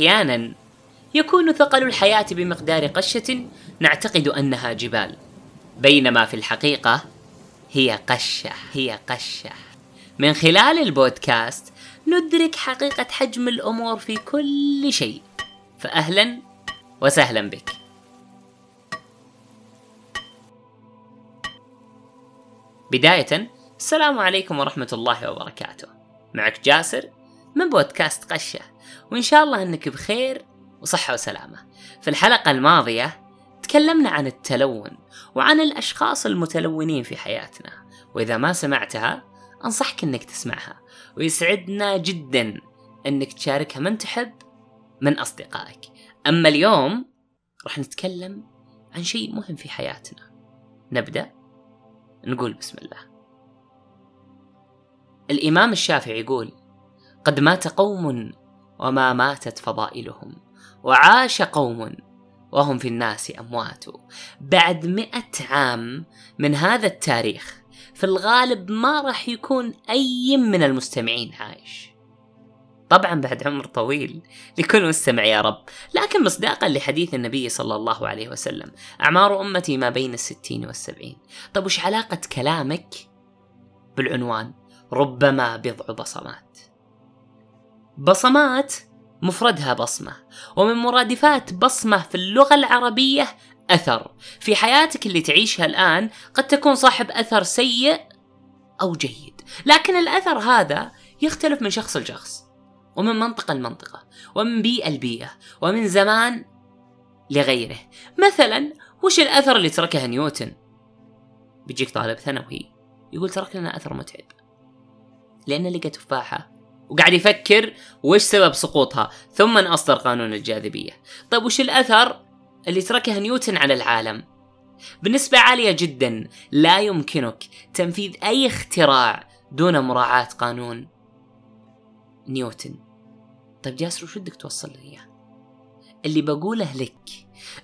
أحيانا يكون ثقل الحياة بمقدار قشة نعتقد أنها جبال بينما في الحقيقة هي قشة هي قشة. من خلال البودكاست ندرك حقيقة حجم الأمور في كل شيء. فاهلا وسهلا بك. بداية السلام عليكم ورحمة الله وبركاته. معك جاسر من بودكاست قشة. وإن شاء الله أنك بخير وصحة وسلامة. في الحلقة الماضية تكلمنا عن التلون وعن الأشخاص المتلونين في حياتنا. وإذا ما سمعتها أنصحك أنك تسمعها. ويسعدنا جدا أنك تشاركها من تحب من أصدقائك. أما اليوم راح نتكلم عن شيء مهم في حياتنا. نبدأ نقول بسم الله. الإمام الشافعي يقول قد مات قوم وما ماتت فضائلهم وعاش قوم وهم في الناس أموات. بعد مئة عام من هذا التاريخ في الغالب ما راح يكون أي من المستمعين عايش. طبعا بعد عمر طويل لكل مستمع يا رب. لكن مصداقا لحديث النبي صلى الله عليه وسلم أعمار أمتي ما بين الستين والسبعين. طب وش علاقة كلامك بالعنوان؟ ربما بضع بصمات. بصمات مفردها بصمة ومن مرادفات بصمة في اللغة العربية أثر. في حياتك اللي تعيشها الآن قد تكون صاحب أثر سيء أو جيد لكن الأثر هذا يختلف من شخص لشخص ومن منطقة لمنطقة ومن بيئة لبيئة ومن زمان لغيره. مثلا وش الأثر اللي تركه نيوتن؟ بيجيك طالب ثانوي يقول ترك لنا أثر متعب لأنه لقى تفاحة وقاعد يفكر وش سبب سقوطها ثم أصدر قانون الجاذبية. طيب وش الأثر اللي تركه نيوتن على العالم؟ بنسبة عالية جدا لا يمكنك تنفيذ أي اختراع دون مراعاة قانون نيوتن. طيب جاسر وش بدك توصل لي إياه؟ اللي بقوله لك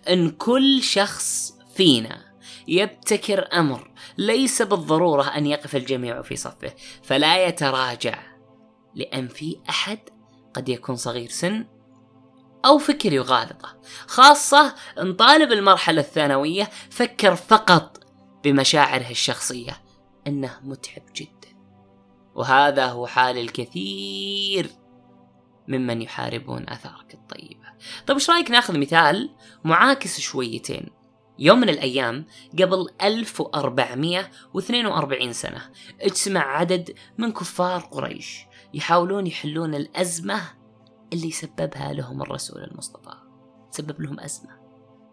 إن كل شخص فينا يبتكر أمر ليس بالضرورة أن يقف الجميع في صفه فلا يتراجع. لأن في أحد قد يكون صغير سن أو فكر يغالطه. خاصة إن طالب المرحلة الثانوية فكر فقط بمشاعره الشخصية. إنه متعب جدا. وهذا هو حال الكثير ممن يحاربون آثارك الطيبة. طيب إيش رأيك نأخذ مثال معاكس شويتين؟ يوم من الأيام قبل 1442 سنة اجتمع عدد من كفار قريش يحاولون يحلون الأزمة اللي سببها لهم الرسول المصطفى سبب لهم أزمة.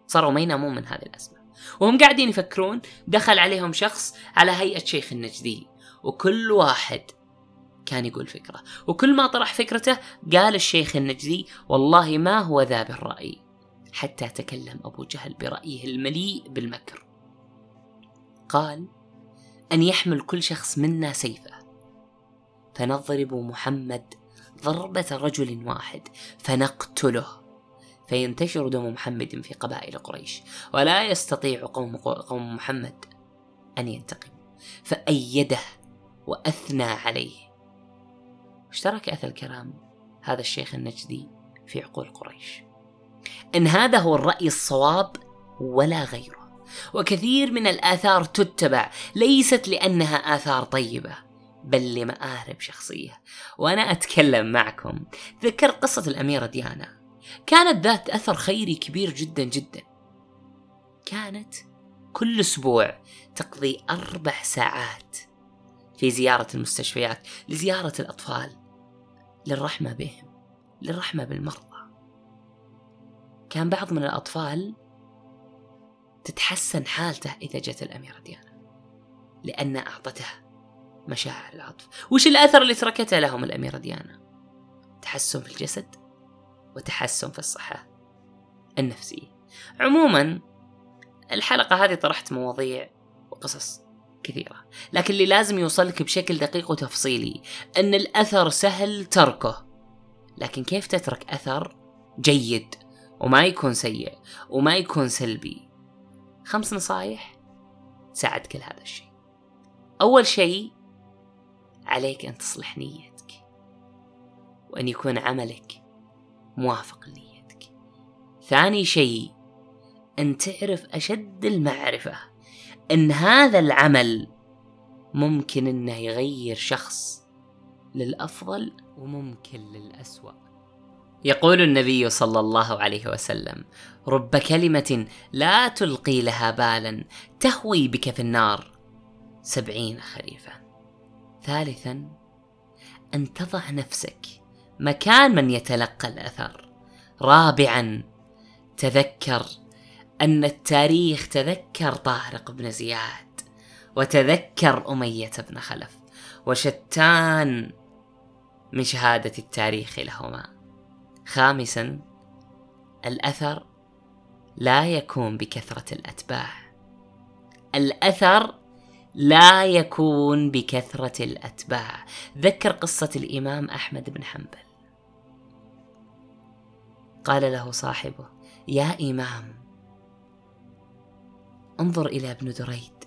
صاروا ما ينامون من هذه الأزمة. وهم قاعدين يفكرون دخل عليهم شخص على هيئة شيخ النجدي وكل واحد كان يقول فكرة. وكل ما طرح فكرته قال الشيخ النجدي والله ما هو ذا بالرأي. حتى تكلم أبو جهل برأيه المليء بالمكر. قال أن يحمل كل شخص منا سيفه. فنضرب محمد ضربة رجل واحد فنقتله. فينتشر دم محمد في قبائل قريش. ولا يستطيع قوم قوم محمد أن ينتقموا فأيده وأثنى عليه. اشترك أثى الكرام هذا الشيخ النجدي في عقول قريش. إن هذا هو الرأي الصواب ولا غيره. وكثير من الآثار تتبع ليست لأنها آثار طيبة بل لمآرب شخصية. وأنا أتكلم معكم. ذكر قصة الأميرة ديانا. كانت ذات أثر خيري كبير جدا جدا. كانت كل أسبوع تقضي أربع ساعات في زيارة المستشفيات لزيارة الأطفال للرحمة بهم للرحمة بالمرضى. كان بعض من الأطفال تتحسن حالته إذا جت الأميرة ديانا لأن أعطته مشاعر العطف. وش الأثر اللي تركته لهم الأميرة ديانا؟ تحسن في الجسد وتحسن في الصحة النفسية. عموما الحلقة هذه طرحت مواضيع وقصص كثيرة لكن اللي لازم يوصلك بشكل دقيق وتفصيلي أن الأثر سهل تركه لكن كيف تترك أثر جيد وما يكون سيء وما يكون سلبي. خمس نصايح تساعد كل هذا الشيء. أول شيء عليك أن تصلح نيتك. وأن يكون عملك موافق لنيتك. ثاني شيء أن تعرف أشد المعرفة أن هذا العمل ممكن أنه يغير شخص للأفضل وممكن للأسوأ. يقول النبي صلى الله عليه وسلم رب كلمة لا تلقي لها بالا تهوي بك في النار. سبعين خريفا. ثالثا أن تضع نفسك مكان من يتلقى الأثر. رابعا تذكر أن التاريخ تذكر طارق بن زياد وتذكر أمية بن خلف وشتان من شهادة التاريخ لهما. خامسا الأثر لا يكون بكثرة الأتباع. الأثر لا يكون بكثرة الأتباع. ذكر قصة الإمام أحمد بن حنبل. قال له صاحبه يا إمام انظر إلى ابن دريد.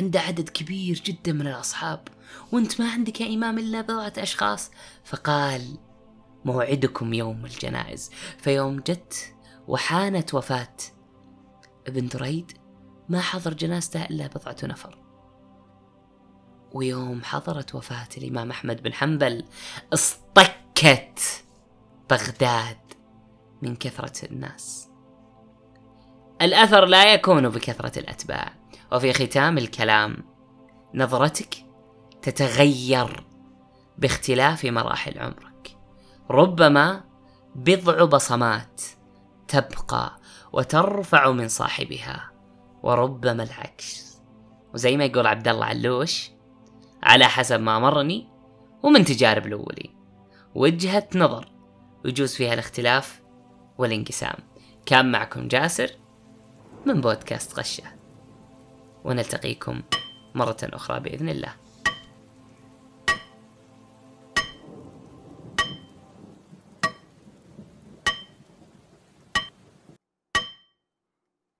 عنده عدد كبير جدا من الأصحاب وأنت ما عندك يا إمام إلا بضعة أشخاص. فقال موعدكم يوم الجنائز. فيوم جت وحانت وفاة ابن دريد ما حضر جنازته إلا بضعة نفر. ويوم حضرت وفاة الإمام أحمد بن حنبل اصطكت بغداد من كثرة الناس. الأثر لا يكون بكثرة الأتباع. وفي ختام الكلام نظرتك تتغير باختلاف مراحل عمرك. ربما بضع بصمات تبقى وترفع من صاحبها وربما العكس. وزي ما يقول عبد الله علوش على حسب ما مرني ومن تجارب الأولي وجهة نظر يجوز فيها الاختلاف والانقسام. كان معكم جاسر من بودكاست غشة. ونلتقيكم مرة أخرى بإذن الله.